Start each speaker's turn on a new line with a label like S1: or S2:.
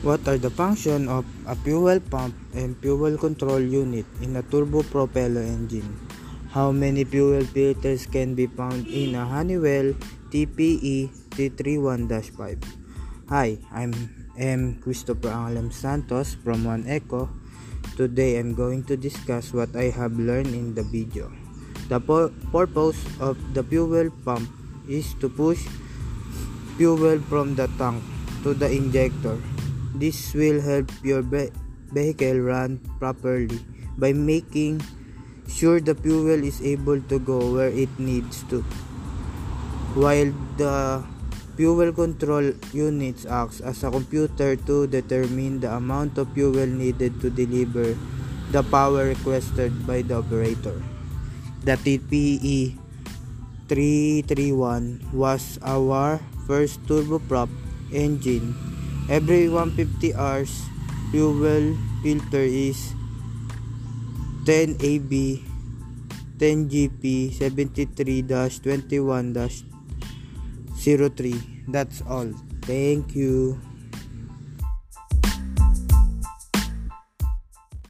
S1: What are the function of a fuel pump and fuel control unit in a turbo propeller engine? How many fuel filters can be found in a Honeywell TPE 331-5? Hi, I'm M. Christopher Angelem Santos from One Echo. Today I'm going to discuss what I have learned in the video. The purpose of the fuel pump is to push fuel from the tank to the injector this will help your vehicle run properly by making sure the fuel is able to go where it needs to. While the fuel control unit acts as a computer to determine the amount of fuel needed to deliver the power requested by the operator. The TPE 331 was our first turboprop engine Every 150 hours, fuel filter is 10 AB 10 GP 73-21-03. That's all. Thank you.